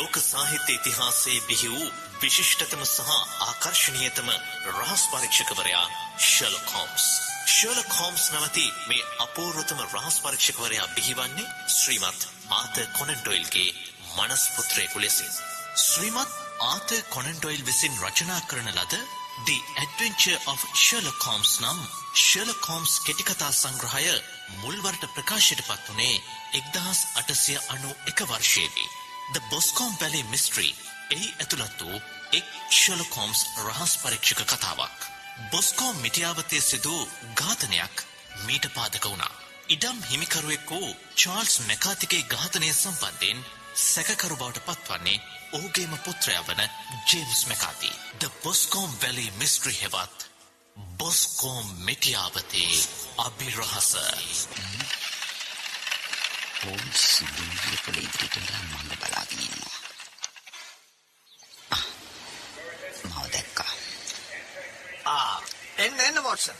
ලෝක සාහිත්‍ය ඉතිහාසයේ බිහි වූ විශිෂ්ටතම සහ ආකර්ශනීයතම රහස් පරීක්ෂකවරයා ෂර්ලොක් හෝම්ස්. ෂර්ලොක් හෝම්ස් නමැති මේ අපූර්වතම රහස් පරීක්ෂකවරයා බිහිවන්නේ ශ්‍රීමත් ආතර් කොනන් ඩොයිල්ගේ මනස් පුත්‍රයෙකු ලෙසින්. ශ්‍රීමත් ආතර් කොනන් ඩොයිල් විසින් රචනා කරන ලද The Adventure of Sherlock Holmes නම් Sherlock Holmes කෙටිකතා සංග්‍රහය මුල්වරට ප්‍රකාශයට පත් වනේ එක්දහස් අටසය අනු එක වර්ෂයේදී. The Boscombe Valley Mystery එහි ඇතුළත් වූ එක් Sherlock Holmes රහස් පරීක්ෂක කතාවක්. බොස්කෝම් මිටියාවතේ සිදු ඝාතනයක් මීට පාදක වුණා. ඉඩම් හිමිකරුවෙක් වූ චාල්ස් මැකාතිගේ ඝාතනය සම්බන්ධයෙන් සැකකරු බවට පත්වන්නේ ඔහුගේම පුත්‍රයා වන ජේම්ස් මැකාති. ද බොස්කෝම් වැලි මිස්ට්‍රි හෙවත් බොස්කෝම් මිටියාවතේ අභිරහස. හෝම්ස් සිදුවිය කළ ඉදිරියට මඟ බලාගෙන ඉන්නවා. මව දැක්කා. ආ එන්න එන්න වොට්සන්.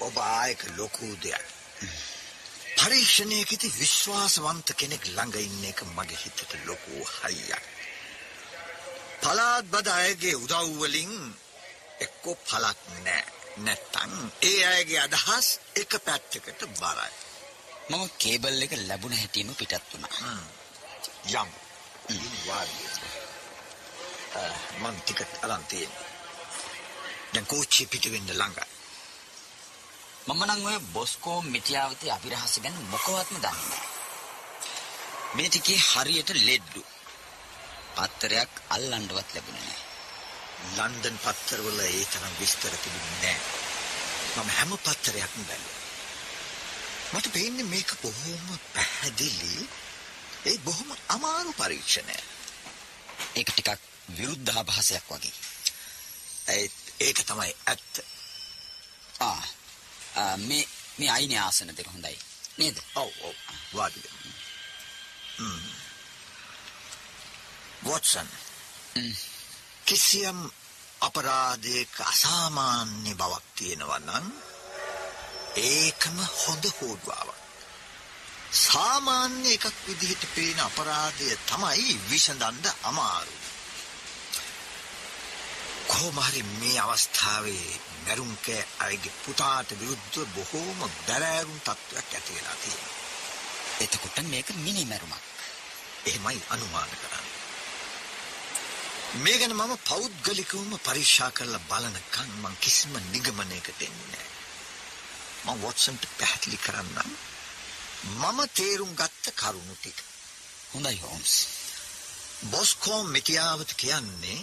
ඔබ ආයක ලොකු දෙයක්. පරීක්ෂණයකති විශ්වාසවන්ත කෙනෙක් ළඟ ඉන්න එක මගේ හිතට ලොකු හයියක්. පලාත් බද අයගේ උදව්වලින් එක්කෝ පලක් නෑ නැත්තං ඒ අයගේ අදහස් එක පැත්තකට බරයි. මම කේබල් එක ලැබුණ හැටිම පිටත් වුණා. යම්. මං ටිකට් අරන් තියෙනවා. දැන් කෝච්චිය පිට වෙන්න ළඟයි. මම නම් ඔය බොස්කෝ මිටියාවතේ අභිරහස ගැන මොකවත්ම දන්නේ නැහැ. මේ ටිකේ හරියට ලෙඩ්ඩු. පත්තරයක් අල්ලන්නවත් ලැබුණේ නැහැ. ලන්ඩන් පත්තරවල ඒ තරම් විස්තර තිබුණේ නැහැ. මම හැම පත්තරයක්ම බැලුවා. මට පේන්නේ මේක බොහොම පැහැදිලි ඒ බොහොම අමාරු පරීක්ෂණයක්. ඒක ටිකක් විරුද්ධාභාසයක් වගේ. ඒ ඒක තමයි ඇත්ත. ආ, මේ මේ අයිනේ ආසන දෙක හොඳයි. නේද? ඔව් ඔව් වාඩි වෙන්න. හ්ම්. වොට්සන්. කිසියම් අපරාධයක අසාමාන්‍ය බවක් තියෙනවා නම් ඒකම හොඳ හෝඩුවාවක්. සාමාන්‍ය එකක් විදිහට පේන අපරාධය තමයි විසඳන්න අමාරු. කොහොම හරි මේ අවස්ථාවේ මැරුම්කෑ අයගේ පුතාට විරුද්ධව බොහෝම බැරෑරුම් තත්ත්වයක් ඇති වෙලා තියෙනවා. එතකොට මේක මිනි මැරුමක්. එහෙමයි අනුමාන කරන්නේ. මේ ගැන මම පෞද්ගලිකවම පරීක්ෂා කරලා බලනකන් මං කිසිම නිගමනයකට එන්නේ නැහැ. මම වොට්සන්ට පැහැදිලි කරන්නම්. මම තේරුම් ගත්ත කරුණු ටික. හොඳයි හෝම්ස්. බොස්කෝම් මෙටියාවත කියන්නේ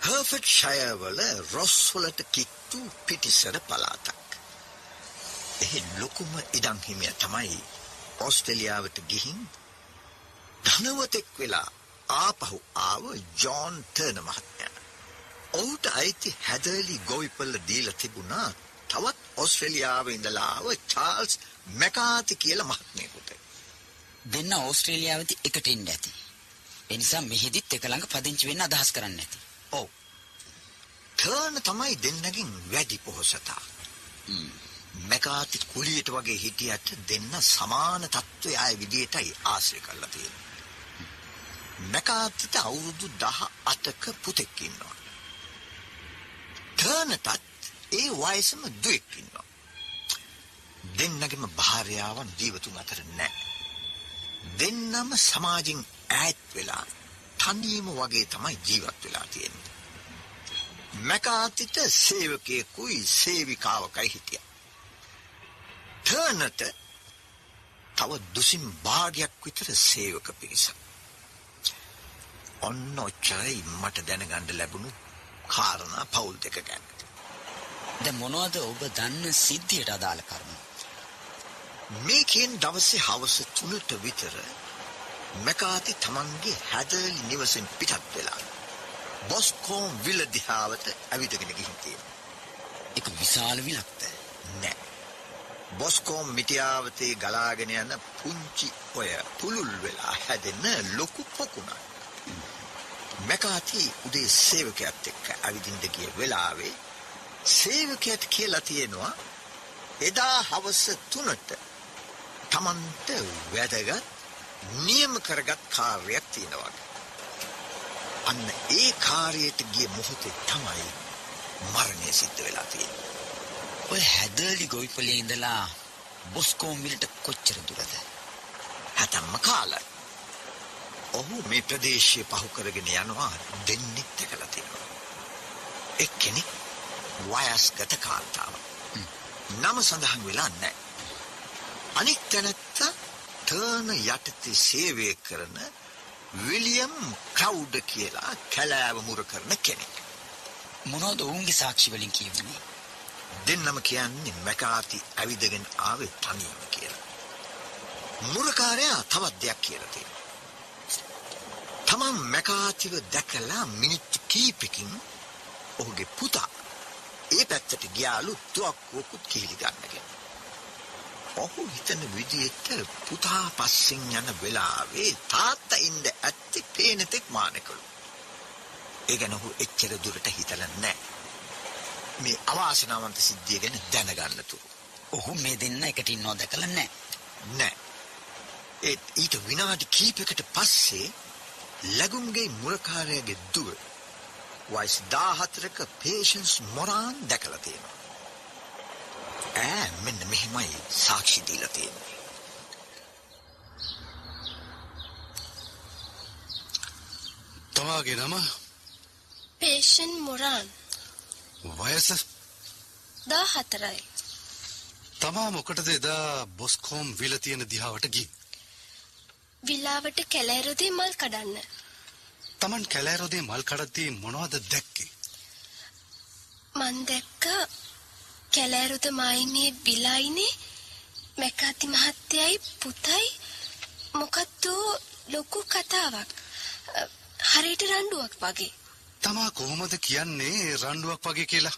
හර්ෆට් ෂයවල රොස්වලට කිට්ටු පිටිසර පලාතක්. එහි ලොකුම ඉඩම් හිමිය තමයි ඔස්ට්‍රේලියාවට ගිහින් ධනවතෙක් වෙලා ආපහු ආව ජෝන් ටර්න මහත්මයා. ඔහුට අයිති හැදලි ගොවිපල්ල දීලා තිබුණා තවත් ඔස්ට්‍රේලියාවේ ඉඳලා ආව චාල්ස් මැකාති කියලා මහත්මයෙකුට. දෙන්න ඕස්ට්‍රේලියාවේදී එකට ඉන්න ඇති. ඒ නිසා මෙහිදිත් එක ළඟ පදිංචි වෙන්න අදහස් කරන්න ඇති. ඔව්. ටර්න තමයි දෙන්නගෙන් වැඩි පොහොසතා. මැකාති කුලියට වගේ හිටියට දෙන්න සමාන තත්ත්වය ආය විදියටයි ආශ්‍රය කරලා තියෙන්නේ. මැකාතිට අවුරුදු දහ අතක පුතෙක් ඉන්නවා. ටර්නටත් ඒ වයසම දුවෙක් ඉන්නවා. දෙන්නගෙම භාර්යාවන් ජීවතුන් අතර නෑ. දෙන්නම සමාජෙන් ඈත් වෙලා තනියම වගේ තමයි ජීවත් වෙලා තියෙන්නේ. මැකාතිට සේවකයෙකුයි සේවිකාවකයි හිටිය. ටර්නට තව දුසින් භාගයක් විතර සේවක පිරිසක්. ඔන්න ඔච්චරයි මට දැනගණ්ඩ ලැබුණු කාරණා පවුල් දෙක ගැන. දැන් මොනවද ඔබ දන්න සිද්ධියට අදාළ කරුණු? මේකෙන් දවසේ හවස තුනට විතර මැකාති තමන්ගේ හැදලි නිවසෙන් පිටත් වෙලා. බොස්කෝම් විල දිහාවට ඇවිදගෙන ගිහින් තියෙනවා. ඒක විශාල විලක්ද? නෑ. බොස්කෝම් මිටියාවතේ ගලාගෙන යන පුංචි ඔය පුළුල් වෙලා හැදෙන ලොකු පොකුණක්. මැකාති උදේ සේවකයත් එක්ක ඇවිදින්ට ගිය වෙලාවේ සේවකයට කියලා තියෙනවා එදා හවස තුනට තමන්ට වැදගත් නියම කරගත් කාර්යයක් තියෙනවා. අන්න ඒ කාර්යයට ගිය මොහොතේ තමයි මරණය සිද්ධ වෙලා තියෙන්නේ. ඔය හැදලි ගොවිපලේ ඉඳලා බොස්කෝම් මිලට කොච්චර දුරද? හැතැම්ම කාලයි. ඔහු මේ ප්‍රදේශය පහු කරගෙන යනවා දෙන්නෙක් දැකලා තියෙනවා. එක්කෙනෙක් වයස්ගත කාන්තාව. නම සඳහන් වෙලා නැහැ. අනික් තැනැත්තා ටර්න යටතේ සේවය කරන විලියම් ක්‍රවුඩ් කියලා කැලෑව මුර කරන කෙනෙක්. මොනවද ඔවුන්ගේ සාක්ෂි වලින් කියවෙන්නේ? දෙන්නම කියන්නේ මැකාති ඇවිදගෙන ආවේ තනියම කියලා. මුරකාරයා තවත් දෙයක් කියලා තියෙනවා. තමන් මැකාතිව දැකලා මිනිත්තු කීපකින් ඔහුගේ පුතා ඒ පැත්තට ගියාලු තුවක්කුවකුත් කිහිලි ගන්නගෙන. ඔහු හිතන විදිහට පුතා පස්සෙන් යන වෙලාවේ තාත්තා ඉන්න ඇත්තේ පේනතෙක් මානකලු. ඒ ගැන ඔහු එච්චර දුරට හිතලා නැහැ. මේ අවාසනාවන්ත සිද්ධිය ගැන දැනගන්නතුරු. ඔහු මේ දෙන්න එකට ඉන්නව දැකලා නැහැ. නෑ. ඒත් ඊට විනාඩි කීපයකට පස්සේ ලැගුම්ගේ මුරකාරයාගේ දුව වයිස් 14ක පේෂන්ස් මොරාන් දැකලා තියෙනවා. ඈ මෙන්න මෙහෙමයි සාක්ෂි දීලා තියෙන්නේ. තමාගේ නම පේෂන් මොරාන් වයස දා හතරයි. තමා මොකටද එදා බොස්කෝම් විල තියෙන දිහාවට ගිහින්. විලාවට කැලෑරොදේ මල් කඩන්න. තමන් කැලෑරොදේ මල් කඩද්දී මොනවද දැක්කේ? මන් දැක්ක කැලෑරුද මායිනේ විලායිනේ මැකාති මහත්තයයි පුතයි මොකක්ද ලොකු කතාවක්. හරියට රණ්ඩුවක් වගේ. තමා කොහොමද කියන්නේ රණ්ඩුවක් වගේ කියලා?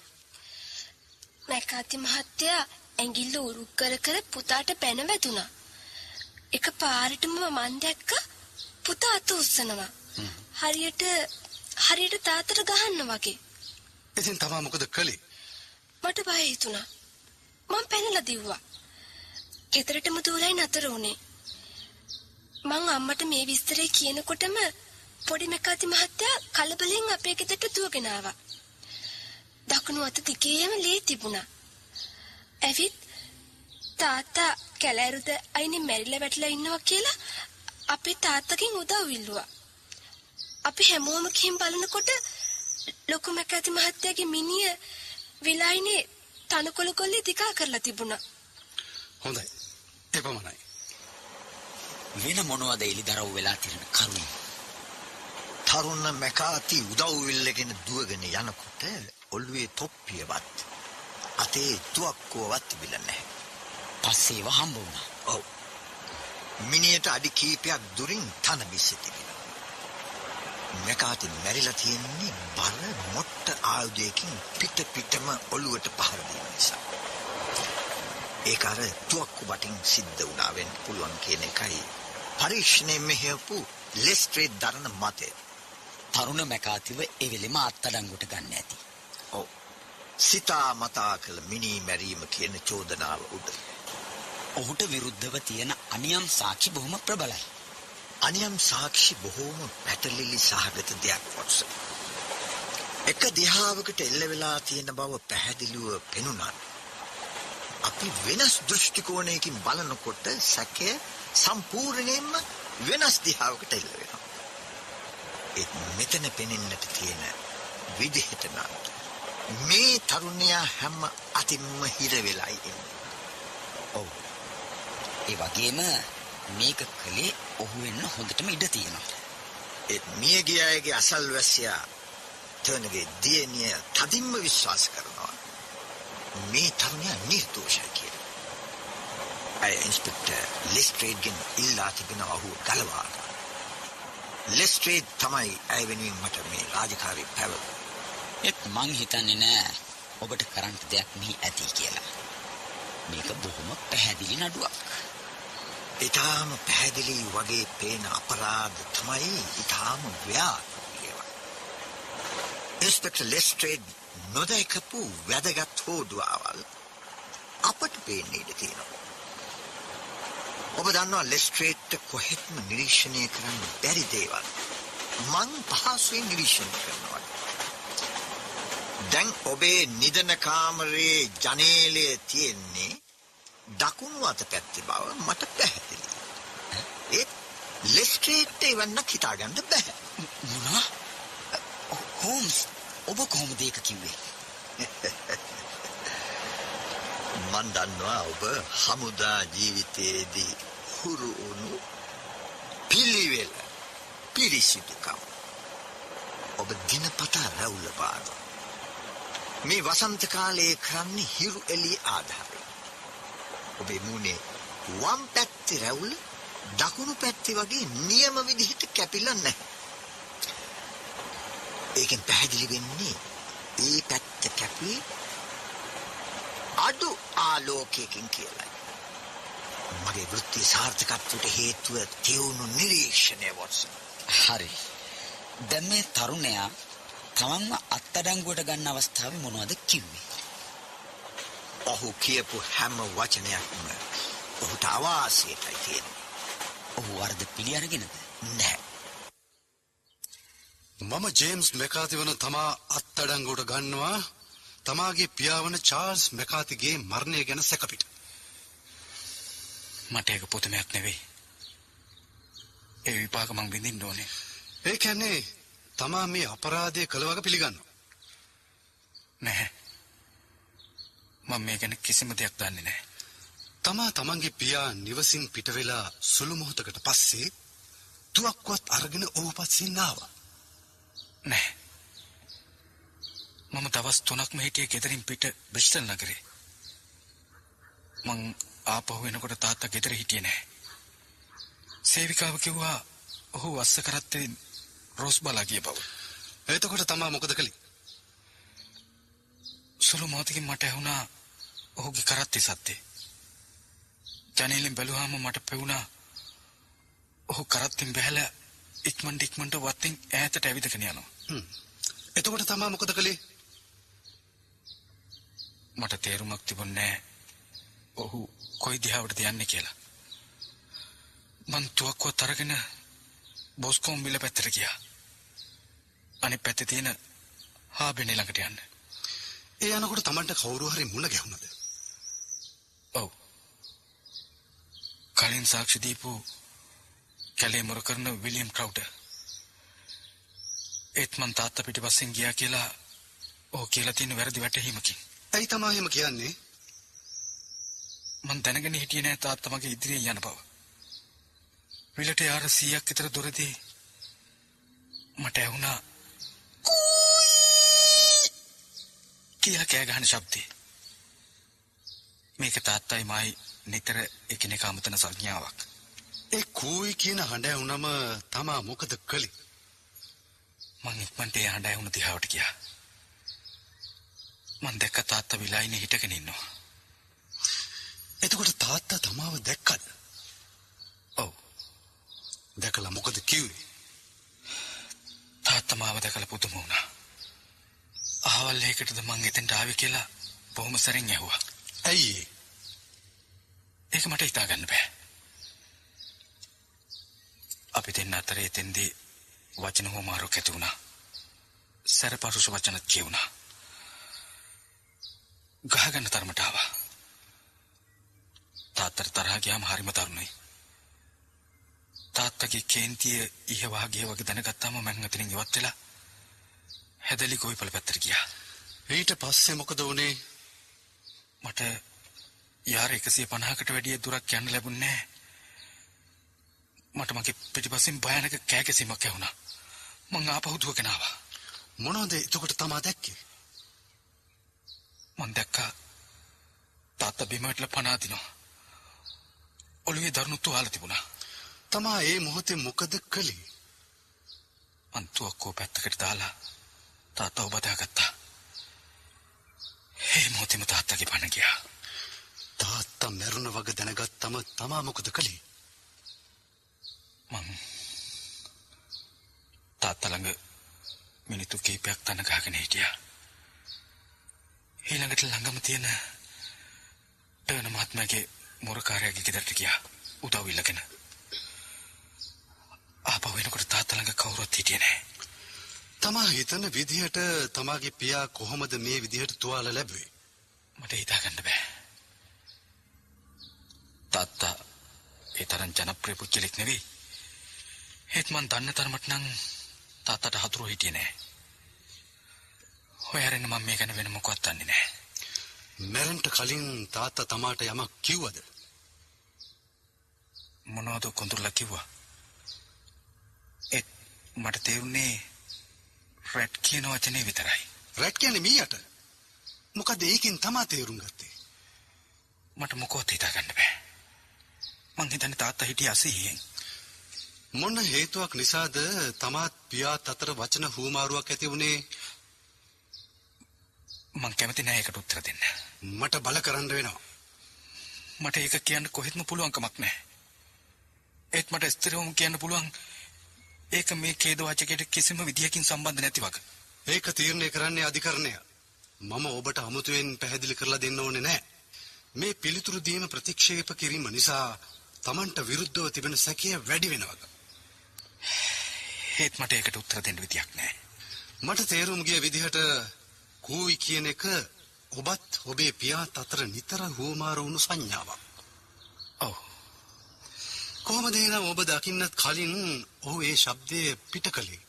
මැකාති මහත්තයා ඇඟිල්ල උරුක් කර කර පුතාට පැන වැදුනා. එක පාරටම මන් දැක්ක පුතා අත උස්සනවා. හරියට හරියට තාත්තට ගහන්න වගේ. ඉතින් තමා මොකද කළේ? මට බය හිතුණා. මං පැනලා දිව්වා. ගෙදරටම දූලයි නතර වුණේ. මං අම්මට මේ විස්තරේ කියනකොටම පොඩි මැකාති මහත්තයා කලබලෙන් අපේ ගෙදරට දුවගෙන ආවා. දකුණු අත දිගේම ලේ තිබුණා. ඇවිත් තාත්තා කැලෑරුද අයිනේ මැරිලා වැටලා ඉන්නවා කියලා අපේ තාත්තගෙන් උදව් ඉල්ලුවා. අපි හැමෝම ගිහින් බලනකොට ලොකු මැකාති මහත්තයාගේ මිනිය විලායිනේ තනකොළ කොල්ලේ දිකා කරලා තිබුණා. හොඳයි. එපමණයි. වෙන මොනවද එලිදරව් වෙලා තියෙන කරුණ? තරුණ මැකාති උදව් ඉල්ලගෙන දුවගෙන යනකොට ඔළුවේ තොප්පියවත් අතේ තුවක්කුවවත් තිබිලා නැහැ. පස්සේ ඒව හම්බ වුණා. ඔව්. මිනියට අඩි කීපයක් දුරින් තන බිස්සේ තිබෙනවා. මැකාති මැරිලා තියෙන්නේ බර මොට්ට ආයුධයකින් පිට පිටම ඔළුවට පහර දීම නිසා. ඒක අර තුවක්කු බටින් සිද්ධ වුණා වෙන්න පුළුවන් කියන එකයි පරීක්ෂණයෙන් මෙහෙයපු ලෙස්ට්‍රේට් දරන මතය. තරුණ මැකාතිව ඒ වෙලෙම අත්අඩංගුවට ගන්න ඇති. ඔව්. සිතා මතා කළ මිනී මැරීම කියන චෝදනාව උඩ. ඔහුට විරුද්ධව තියෙන අනියම් සාක්ෂි බොහොම ප්‍රබලයි. අනියම් සාක්ෂි බොහෝම පැටලිලි සහගත දෙයක් වොට්සන්. එක දිහාවකට එල්ල වෙලා තියෙන බව පැහැදිලිව පෙනුනත් අපි වෙනස් දෘෂ්ටි කෝණයකින් බලනකොට සැකය සම්පූර්ණයෙන්ම වෙනස් දිහාවකට එල්ල වෙනවා. ඒත් මෙතන පෙනෙන්නට තියෙන විදිහට නම් මේ තරුණයා හැම අතින්ම හිර වෙලයි ඉන්නේ. ඔව්. ඒ වගේම මේක කලේ ඔහු වෙන්න හොඳටම ඉඩ තියෙනවා. ඒත් මියගිය අයගේ අසල්වැසියා තර්නගේ දියණිය තදින්ම විශ්වාස කරනවා මේ තරුණයා නිර්දෝෂයි කියලා. අය ඉන්ස්පෙක්ටර් ලෙස්ට්‍රේඩ්ගෙන් ඉල්ලා තිබෙනවා ඔහු ගලවා. ලෙස්ට්‍රේඩ් තමයි ඇය වෙනුවෙන් මට මේ රාජකාරී පැවරුනේ. ඒත් මං හිතන්නේ නෑ ඔබට කරන්න දෙයක් මෙහි ඇති කියලා. මේක බොහොම පැහැදිලි නඩුවක්. ඊටාම පැහැදිලි වගේ පේන අපරාධ තමයි ඊටාම ව්‍යාප්ත ඒවා. ඉන්ස්පෙක්ටර් ලෙස්ට්‍රේඩ් නොදැකපු වැදගත් හෝඩුවාවල් අපට පේන්න ඉඩ තියෙනවා. ඔබ දන්නවා ලෙස්ට්‍රේට්ට කොහෙත්ම නිරීක්ෂණය කරන්න බැරි දේවල්. මං පහසුවෙන් නිරීක්ෂණය කරනවා. දැන් ඔබේ නිදන කාමරයේ ජනේලය තියෙන්නේ දකුණු අත පැත්තේ බව මට පැහැදිලි. ඒත් ලෙස්ට්‍රේට්ට එවන්නක් හිතාගන්න බැහැ. මොනවා හෝම්ස් ඔබ කොහොමද ඒක කිව්වේ මන් දන්නවා ඔබ හමුදා ජීවිතයේදී හුරු වුණු පිළිවෙල පිරිසිදුකම්. ඔබ දිනපතා රැවුල බානවා. මේ වසන්ත කාලයේ කරන්නේ හිරු එළිය ආධාරයෙන්. ඔබේ මූණේ වම් පැත්තේ රැවුල දකුණු පැත්තේ වගේ නියම විදිහට කැපිලා නැහැ. ඒකෙන් පැහැදිලි වෙන්නේ ඒ පැත්ත කැපුවේ අඩු ආලෝකයකින් කියලයි. මගේ වෘත්ති සාර්ථකත්වයට හේතුව තියවුණු නිරීක්ෂණය වොටසන්. හරි දැන් මේ තරුණයා තමන්ව අත්අඩංගුවට ගන්න අවස්ථාවේ මොනවද කිව්වේ ඔහු කියපු හැම වචනයක්ම ඔහුට අවාසයටයි තියෙන. ඔහු වර්ධ පිළි අරගෙනද නැහැ. මම ජේම්ස් මෙකාති වන තමා අත්තඩංගුවට ගන්නවා තමාගේ පියාවන චාර්ල්ස් මෙකාතිගේ මරණය ගැන සැකපිට. මට ඒක පුතමයක් නෙවෙයි. ඒ විපාක මං විඳින්න ඕනේ. ඒ කියන්නේ තමා මේ අපරාධය කළ වග පිළිගන්න. නැහැ. මම මේ ගැන කිසිම දෙයක් දන්නේ නැහැ. තමා තමන්ගේ පියා නිවසින් පිටවෙලා සුළු මොහොතකට පස්සේ තුවක්වත් අරගෙන ඔහු පස්සින් ආවා. නැහැ. මම දවස් තුනක්ම හිටියේ ගෙදරින් පිට බ්‍රිස්ටල් නගරේ. මං ආපහු වෙනකොට තාත්තා ගෙදර හිටියේ නැහැ. සේවිකාව කිව්වා ඔහු අස්ස කරත්තේ රෝස් බලා ගිය බව. එතකොට තමා මොකද කළේ? සුළු මොහොතකින් මට ඇහුණා ඔහුගේ කරත්තේ සද්දේ. ජනේලෙන් බැලුවාම මට පෙවුණා ඔහු කරත්තෙන් බැහැලා ඉක්මනට ඉක්මනට වත්තෙන් ඈතට ඇවිදගෙන යනවා. එතකොට තමා මොකද කළේ? මට තේරුමක් තිබුණේ. ඔහු කොයි දිහාවටද යන්නේ කියලා. මං තුවක්කුවත් අරගෙන බොස්කෝම් මිල පැත්තට ගියා. අනිත් පැත්තේ තියෙන හාබෙනේ ළඟට යන්න. ඒ යනකොට තමන්ට කවුරු හරි මුණ ගැහුණද? ඔව්. කලින් සාක්ෂි දීපු කැලේ මොර කරන විලියම් ක්‍රවුඩර්. ඒත් මං තාත්තා පිටිපස්සෙන් ගියා කියලා ඔහු කියලා තියෙන වැරදි වැටහීමකින්. ඇයි තමා එහෙම කියන්නේ? මං දැනගෙන හිටියේ නෑ තාත්තා මගේ ඉදිරියෙන් යන බව. විලට යාර 100ක් විතර දුරදී මට ඇහුණා කියලා කෑ ගහන ශබ්දේ. මේක තාත්තයි මායි නිතර එකිනෙකා අමතන සංඥාවක්. ඒ කූයි කියන හඬ ඇහුනම තමා මොකද කළේ? මං ඉක්මනට ඒ හඬ ඇහුණු දිහාවට ගියා. මං දැක්ක තාත්තා විලායිනේ හිටගෙන ඉන්නවා. එතකොට තාත්තා තමාව දැක්කද? ඔව්. දැකලා මොකද කිව්වේ? තාත්තා මාව දැකලා පුදුම වුණා. අහවල් එකටද මං එතෙන්ට ආවේ කියලා බොහොම සැරින් ඇහුවා. ඇයි ඒ? ඒක මට හිතා ගන්න බෑ. අපි දෙන්න අතරේ එතෙන්දී වචන හොමාරුවක් ඇති වුණා. සැරපරුෂ වචනත් කියුණා. ගහගන්න තරමට ආවා. තාත්තට තරහ ගියාම හරිම තරුණයි. තාත්තගේ කේන්තිය ඉහවාගේ වගේ දැනගත්තාම මං අතනින් ඉවත් වෙලා හැදලි ගොවිපළ පැත්තට ගියා. ඊට පස්සේ මොකද වුනේ? මට යාර 150කට වැඩිය දුරක් යන්න ලැබුණේ නැහැ. මට මගේ පිටිපස්සෙන් භයානක කෑගැසීමක් ඇහුණා. මං ආපහු දුවගෙන ආවා. මොනවද එතකොට තමා දැක්කේ? මං දැක්කා තාත්තා බිම වැටලා පණ අදිනවා. ඔළුවේ දරුණු තුවාල තිබුණා. තමා ඒ මොහොතේ මොකද කළේ? මං තුවක්කුව පැත්තකට දාලා තාත්තා ඔබ දාගත්තා. ඒ මොහොතේම තාත්තගේ පණ ගියා. තාත්තා මැරුණ වග දැනගත්තම තමා මොකද කළේ? මං තාත්තා ළඟ මිනිත්තු කීපයක් තන ගහගෙන හිටියා. ඊළඟට ළඟම තියෙන ටර්න මහත්මයාගේ මොරකාරයාගේ ගෙදරට ගියා. උදව් ඉල්ලගෙන ආපහු වෙනකොට තාත්තා ළඟ කවුරුත් හිටියේ නැහැ. තමා හිතන විදිහට තමාගේ පියා කොහොමද මේ විදිහට තුවාල ලැබුවේ? මට හිතාගන්න බෑ. තාත්තා ඒ තරම් ජනප්‍රිය පුච්චලෙක් නෙවෙයි. ඒත් මං දන්න තරමට නම් තාත්තට හතුරු හිටියේ නෑ. ඔය හැරෙන්න මම මේ ගැන වෙන මොකවත් දන්නේ නෑ. මැරෙන්ට කලින් තාත්තා තමාට යමක් කිව්වද? මොනවද කොඳුරලා කිව්වා? ඒත් මට තේරුනේ රැඩ් කියන වචනේ විතරයි. රැට් කියන්නේ මීයට. මොකද ඒකෙන් තමා තේරුම් ගත්තේ. මට මොකවත් හිතාගන්න බෑ. මං හිතන්නේ තාත්තා හිටියේ අසීයෙන්. මොන හේතුවක් නිසාද තමාත් පියාත් අතර වචන හුවමාරුවක් ඇති වුණේ? මං කැමති නෑ ඒකට උත්තර දෙන්න. මට බල කරන්න වෙනවා. මට ඒක කියන්න කොහෙත්ම පුළුවන්කමක් නෑ. ඒත් මට ස්ථිරවම කියන්න පුළුවන් ඒක මේ ඛේද වාචකයට කිසිම විදියකින් සම්බන්ධ නැති වගේ. ඒක තීරණය කරන්නේ අධිකරණය. මම ඔබට අමුතුවෙන් පැහැදිලි කරලා දෙන්න ඕනේ නැහැ. මේ පිළිතුරු දීම ප්‍රතික්ෂේප කිරීම නිසා Tamanට විරුද්ධව තිබෙන සැකය වැඩි වෙනවා. ඒත් මට ඒකට උත්තර දෙන්න විදියක් නෑ. මට තේරුම් ගිය විදිහට කූවි කියන එක ඔබත් ඔබේ පියාත් අතර නිතර හුවමාරු වුණු සංඥාවක්. ඔව්. කොහොමද එහෙනම් ඔබ දකින්නත් කලින් ඔහු ඒ ශබ්දය පිට කළේ?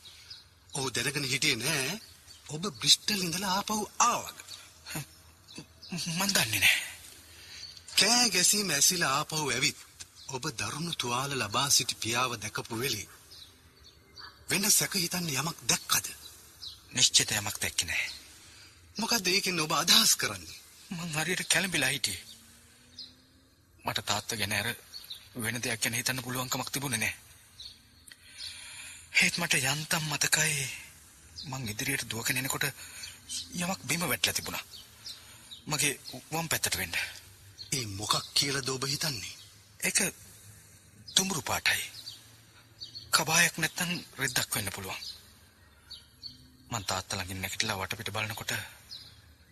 ඔහු දැනගෙන හිටියේ නෑ ඔබ බ්‍රිස්ටල් ඉඳලා ආපහු ආවද? මන් දන්නේ නෑ. කෑ ගැසීම ඇසිලා ආපහු ඇවිත් ඔබ දරුණු තුවාල ලබා සිටි පියාව දැකපු වෙලේ වෙන සැක හිතන්න යමක් දැක්කද? නිශ්චිත යමක් දැක්කේ නෑ. මොකද ඒකෙන් ඔබ අදහස් කරන්නේ? මං හරියට කැළඹිලා හිටියේ. මට තාත්තා ගැන අර වෙන දෙයක් ගැන හිතන්න පුළුවන්කමක් තිබුණේ නෑ. ඒත් මට යන්තම් මතකයි මං ඉදිරියට දුවගෙන එනකොට යමක් බිම වැටලා තිබුණා. මගේ වම් පැත්තට වෙන්න. ඒ මොකක් කියලාද ඔබ හිතන්නේ? ඒක තුඹුරු පාටයි. කබායක් නැත්තම් රෙද්දක් වෙන්න පුළුවන්. මං තාත්තා ළඟින් නැගිටලා වටපිට බලනකොට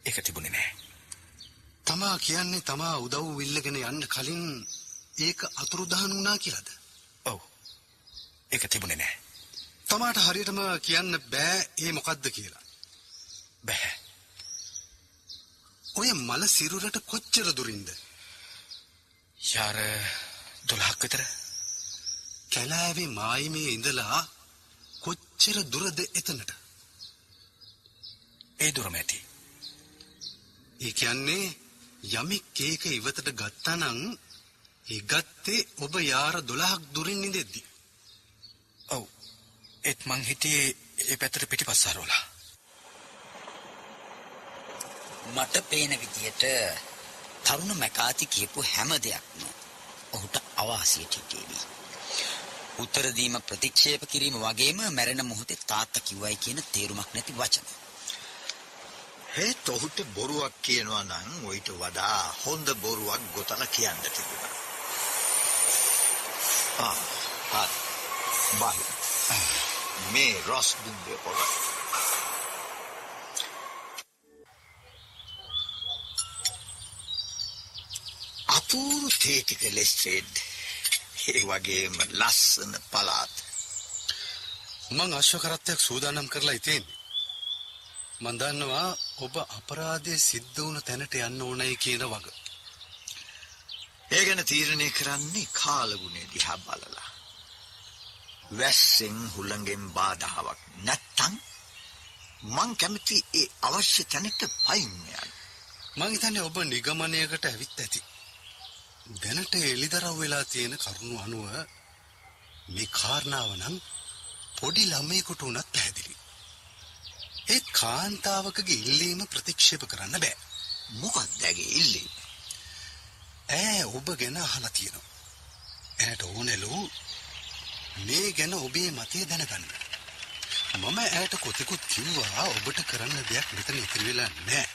ඒක තිබුණේ නෑ. තමා කියන්නේ තමා උදව් ඉල්ලගෙන යන්න කලින් ඒක අතුරුදහන් වුණා කියලාද? ඔව්. ඒක තිබුණේ නෑ. තමාට හරියටම කියන්න බෑ ඒ මොකද්ද කියලා. බෑ. ඔය මල සිරුරට කොච්චර දුරින්ද? යාර 12ක් විතර කැලෑවේ මායිමේ ඉඳලා කොච්චර දුරද එතනට? ඒ දුරම ඇති. ඒ කියන්නේ යමෙක් ඒක ඉවතට ගත්තා නම් ඒ ගත්තේ ඔබ යාර 12ක් දුරින් ඉඳෙද්දි. ඔව්. ඒත් මං හිටියේ ඒ පැත්තට පිටිපස්සාරවලා. මට පේන විදියට තරුණ මැකාති කියපු හැම දෙයක්ම ඔහුට අවාසියට හිටියේවි. උත්තර දීම ප්‍රතික්ෂේප කිරීම වගේම මැරෙන මොහොතේ තාත්තා කිව්වයි කියන තේරුමක් නැති වචන. හේත් ඔහුට බොරුවක් කියනවා නම් ඔయిత වඩා හොඳ බොරුවක් ගොතලා කියන්න තිබුණා. ආ, හරි. බයි. මේ රොස් දුන්නේ පොළ. අපූරු තේටික ලෙස්ට්‍රේඩ්. ඒ වගේම ලස්සන පළාත්. මං අශ්වකරත්තයක් සූදානම් කරලා ඉතින්නේ. මන් දන්නවා ඔබ අපරාධය සිද්ධ වුණ තැනට යන්න ඕනයි කියන වග. ඒ ගැන තීරණය කරන්නේ කාලගුණේ දිහා බලලා. වැස්සෙන් හුළඟෙන් බාධාවක් නැත්තම් මං කැමති ඒ අවශ්‍ය තැනට පයින් යන්න. මං හිතන්නේ ඔබ නිගමනයකට ඇවිත් ඇති. දැනට එළිදරව් වෙලා තියෙන කරුණු අනුව මේ කාරණාව නම් පොඩි ළමයෙකුට උනත් පැහැදිලි. ඒ කාන්තාවකගේ ඉල්ලීම ප්‍රතික්ෂේප කරන්න බෑ. මොකක්ද ඇගේ ඉල්ලීම? ඈ ඔබ ගැන අහලා තියෙනවා. ඇයට ඕනෙලු මේ ගැන ඔබේ මතය දැනගන්න. මම ඇයට කොතෙකුත් කිව්වා ඔබට කරන්න දෙයක් මෙතන ඉතිරි වෙලා නැහැ.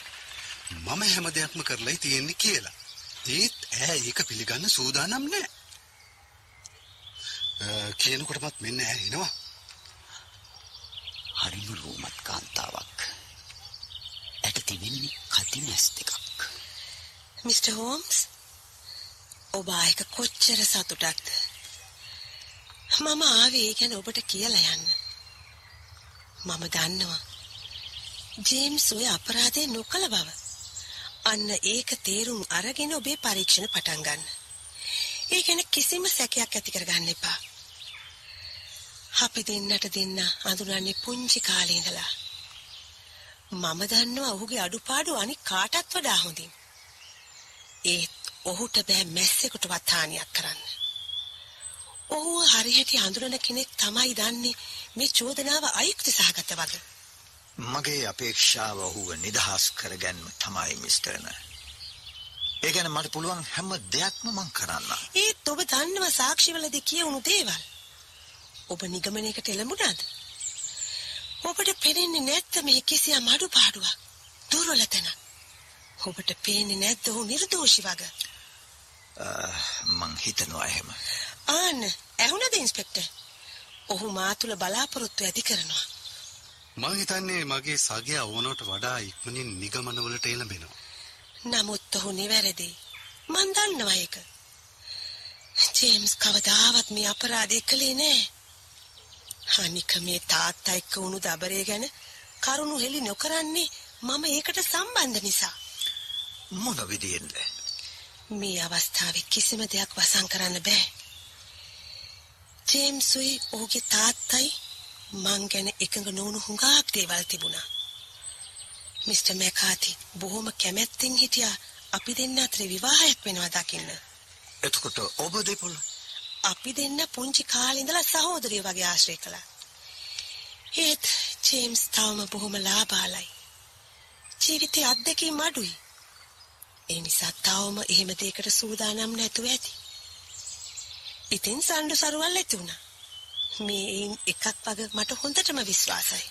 මම හැම දෙයක්ම කරලායි තියෙන්නේ කියලා. ඒත් ඈ ඒක පිළිගන්න සූදානම් නැහැ. කියනකොටමත් මෙන්න ඈ එනවා. හරිම රෝමත් කාන්තාවක්. ඇට තිබෙන්නේ කතින් ඇස් දෙකක්. මිස්ටර් හෝම්ස් ඔබ ආයක කොච්චර සතුටක්ද මම ආවේ ගැන ඔබට කියලා යන්න මම දන්නවා ජේම්ස් ඔය අපරාධය නොකළ බව අන්න ඒක තේරුම් අරගෙන ඔබේ පරීක්ෂණ පටන් ගන්න ඒ ගැන කිසිම සැකයක් ඇති කරගන්න එපා අපි දෙන්නට දෙන්න අඳුරන්නේ පුංචි කාලේ ඉඳලා මම දන්නවා ඔහුගේ අඩුපාඩු අනික් කාටත් වඩා හොඳින් ඒත් ඔහුට බෑ මැස්සෙකුටවත් හානියක් කරන්න. ඔහු හරිහැටි අඳුරන කෙනෙක් තමයි දන්නේ මේ චෝදනාව අයුක්ති සහගත වග. මගේ අපේක්ෂාව ඔහුව නිදහස් කරගැන්ම තමයි මිස්ටර්න. ඒ ගැන මට පුළුවන් හැම දෙයක්ම මං කරන්න. ඒත් ඔබ දන්නව සාක්ෂිවලදී කියවුණු දේවල්. ඔබ නිගමනයකට එළඹුණාද? ඔබට පෙනෙන්නේ නැත්ද මේ කිසියම් අඩුපාඩුවක්? දුර්වල තැනක්? ඔබට පේන්නේ නැද්ද ඔහු නිර්දෝෂි වගේ? මං හිතනවා එහෙම. ආන්න ඇහුණද ඉන්ස්පෙක්ටර්? ඔහු මා තුල බලාපොරොත්තු ඇති කරනවා. මං හිතන්නේ මගේ සගයා ඕනට වඩා ඉක්මනින් නිගමනවලට එළඹෙනවා. නමුත් ඔහු නිවැරදි. මන් දන්නවා ඒක. ජේම්ස් කවදාවත් මේ අපරාධය කළේ නෑ. අනික මේ තාත්තා එක්ක වුණු දබරේ ගැන කරුණු හෙළි නොකරන්නේ මම ඒකට සම්බන්ධ නිසා. මොන විදියෙන්ද? මේ අවස්ථාවේ කිසිම දෙයක් වසන් කරන්න බෑ. ජේම්ස්ුයි ඔහුගේ තාත්තයි මං ගැන එකඟ නොවුණු හුඟක් දේවල් තිබුණා. මිස්ටර් මැකාති බොහොම කැමැත්තෙන් හිටියා අපි දෙන්න අතර විවාහයක් වෙනවා දකින්න. එතකොට ඔබ දෙපොළ අපි දෙන්න පුංචි කාලේ ඉඳලා සහෝදරියෝ වගේ ආශ්‍රය කළා. ඒත් ජේම්ස් තවම බොහොම ලාබාලයි. ජීවිතේ අත්දැකීම් අඩුයි. ඒ නිසා තවම එහෙම දෙයකට සූදානම් නැතුව ඇති. ඉතින් සම්ඩු සරුවල් ඇති වුණා. මේ එයින් එකක් වගේ මට හොඳටම විශ්වාසයි.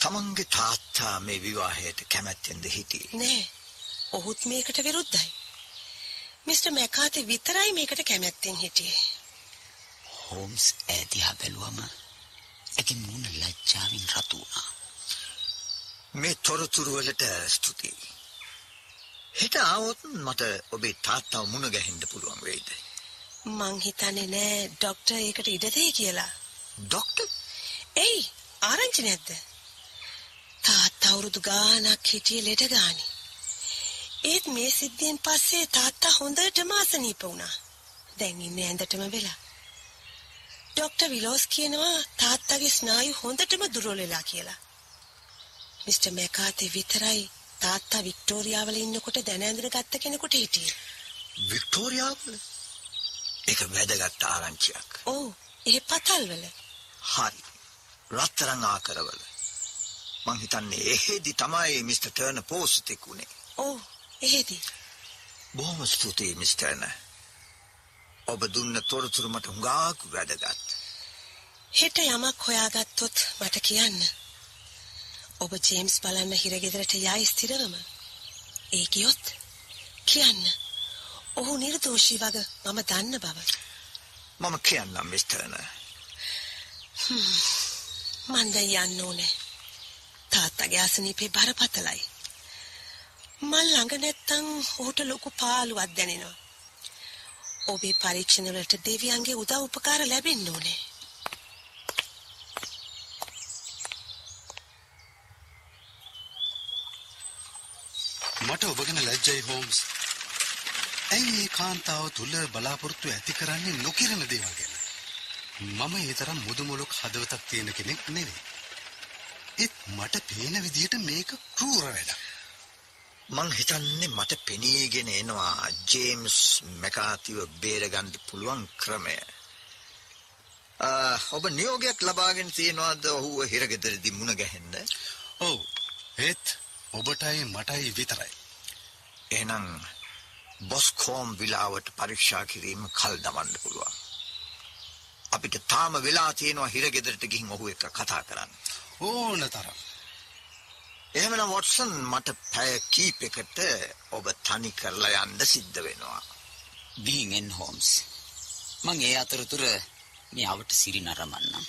තමන්ගේ තාත්තා මේ විවාහයට කැමැත්තෙන්ද හිටියේ? නෑ. ඔහුත් මේකට විරුද්ධයි. මිස්ටර් මැකාති විතරයි මේකට කැමැත්තෙන් හිටියේ. හෝම්ස් ඈදිහා බැලුවම ඇගේ මුණ ලැජ්ජාවෙන් රතු වුණා. මේ තොරතුරු වලට ස්තුතියි. හෙට ආවොත් මට ඔබේ තාත්තව මුණ ගැහෙන්න පුළුවන් වෙයිද? මං හිතන්නේ නෑ ડોක්ටර් ඒකට ඉඩ දෙයි කියලා. ડોක්ටර් එයි ආරංචි නැද්ද? තාත්තා අවුරුදු ගාණක් හිටියේ ලෙඩ ගානේ. ඒත් මේ සිද්ධියෙන් පස්සේ තාත්තා හොඳටම අසනීප වුණා. දැන් ඉන්නේ ඇඳටම වෙලා. ડોක්ටර් විලෝස් කියනවා තාත්තගේ ස්නායු හොඳටම දුර්වල වෙලා කියලා. මිස්ටර් මැකාති විතරයි තාත්තා වික්ටෝරියාවල ඉන්නකොට දැන ඇඳගෙන ගත්ත කෙනෙකුට හිටියේ. වික්ටෝරියාවල? ඒක වැදගත් ආරංචියක්. ඔව්, ඒ පතල්වල. හරි. රත්තරන් ආකරවල. මං හිතන්නේ එහෙදි තමයි මිස්ටර් ටර්නර් පෝස්ට් උනේ. ඔව්, එහෙදි. බොහොම ස්තුතියි මිස් ටර්නර්. ඔබ දුන්න තොරතුරු මට හුඟක් වැදගත්. හෙට යමක් හොයාගත්තොත් මට කියන්න. ඔබ ජේම්ස් බලන්න හිරගෙදරට යයි ස්ථිරවම. ඒ ගියොත් කියන්න. ඔහු නිර්දෝෂී වග මම දන්න බව. මම කියන්නම් මිස් ටර්නර්. මන් දැන් යන්න ඕනේ. තාත්තගේ අසනීපේ බරපතලයි. මල් ළඟ නැත්තම් ඔහුට ලොකු පාළුවක් දැනෙනවා. ඔබේ පරීක්ෂණ වලට දෙවියන්ගේ උදව් උපකාර ලැබෙන්න ඕනේ. මට ඔබ ගැන ලැජ්ජයි හෝම්ස්. ඇයි මේ කාන්තාව තුල බලාපොරොත්තු ඇති කරන්නේ නොකිරන දේවල් ගැන? මම ඒ තරම් මුදුමුලක් හදවතක් තියෙන කෙනෙක් නෙවෙයි. ඒත් මට පේන විදිහට මේක කෲර වැඩක්. මං හිතන්නේ මට පෙනීගෙන එනවා ජේම්ස් මැකාතිව බේරගන්න පුළුවන් ක්‍රමය. ඔබ නියෝගයක් ලබාගෙන තියෙනවාද ඔහුව හිරගෙදරදී මුණ ගැහෙන්න? ඔව්. ඒත් ඔබටයි මටයි විතරයි. එහෙනම් බොස්කෝම් විලාවට පරීක්ෂා කිරීම කල් දමන්න පුළුවන්. අපිට තාම වෙලා තියෙනවා හිරගෙදරට ගිහින් ඔහු එක්ක කතා කරන්න. ඕන තරම්. එහෙමනම් වොට්සන් මට පැය කීපයකට ඔබ තනි කරලා යන්න සිද්ධ වෙනවා. ගිහින් එන්න හෝම්ස්. මං ඒ අතරතුර මේ අවට සිරි නරඹන්නම්.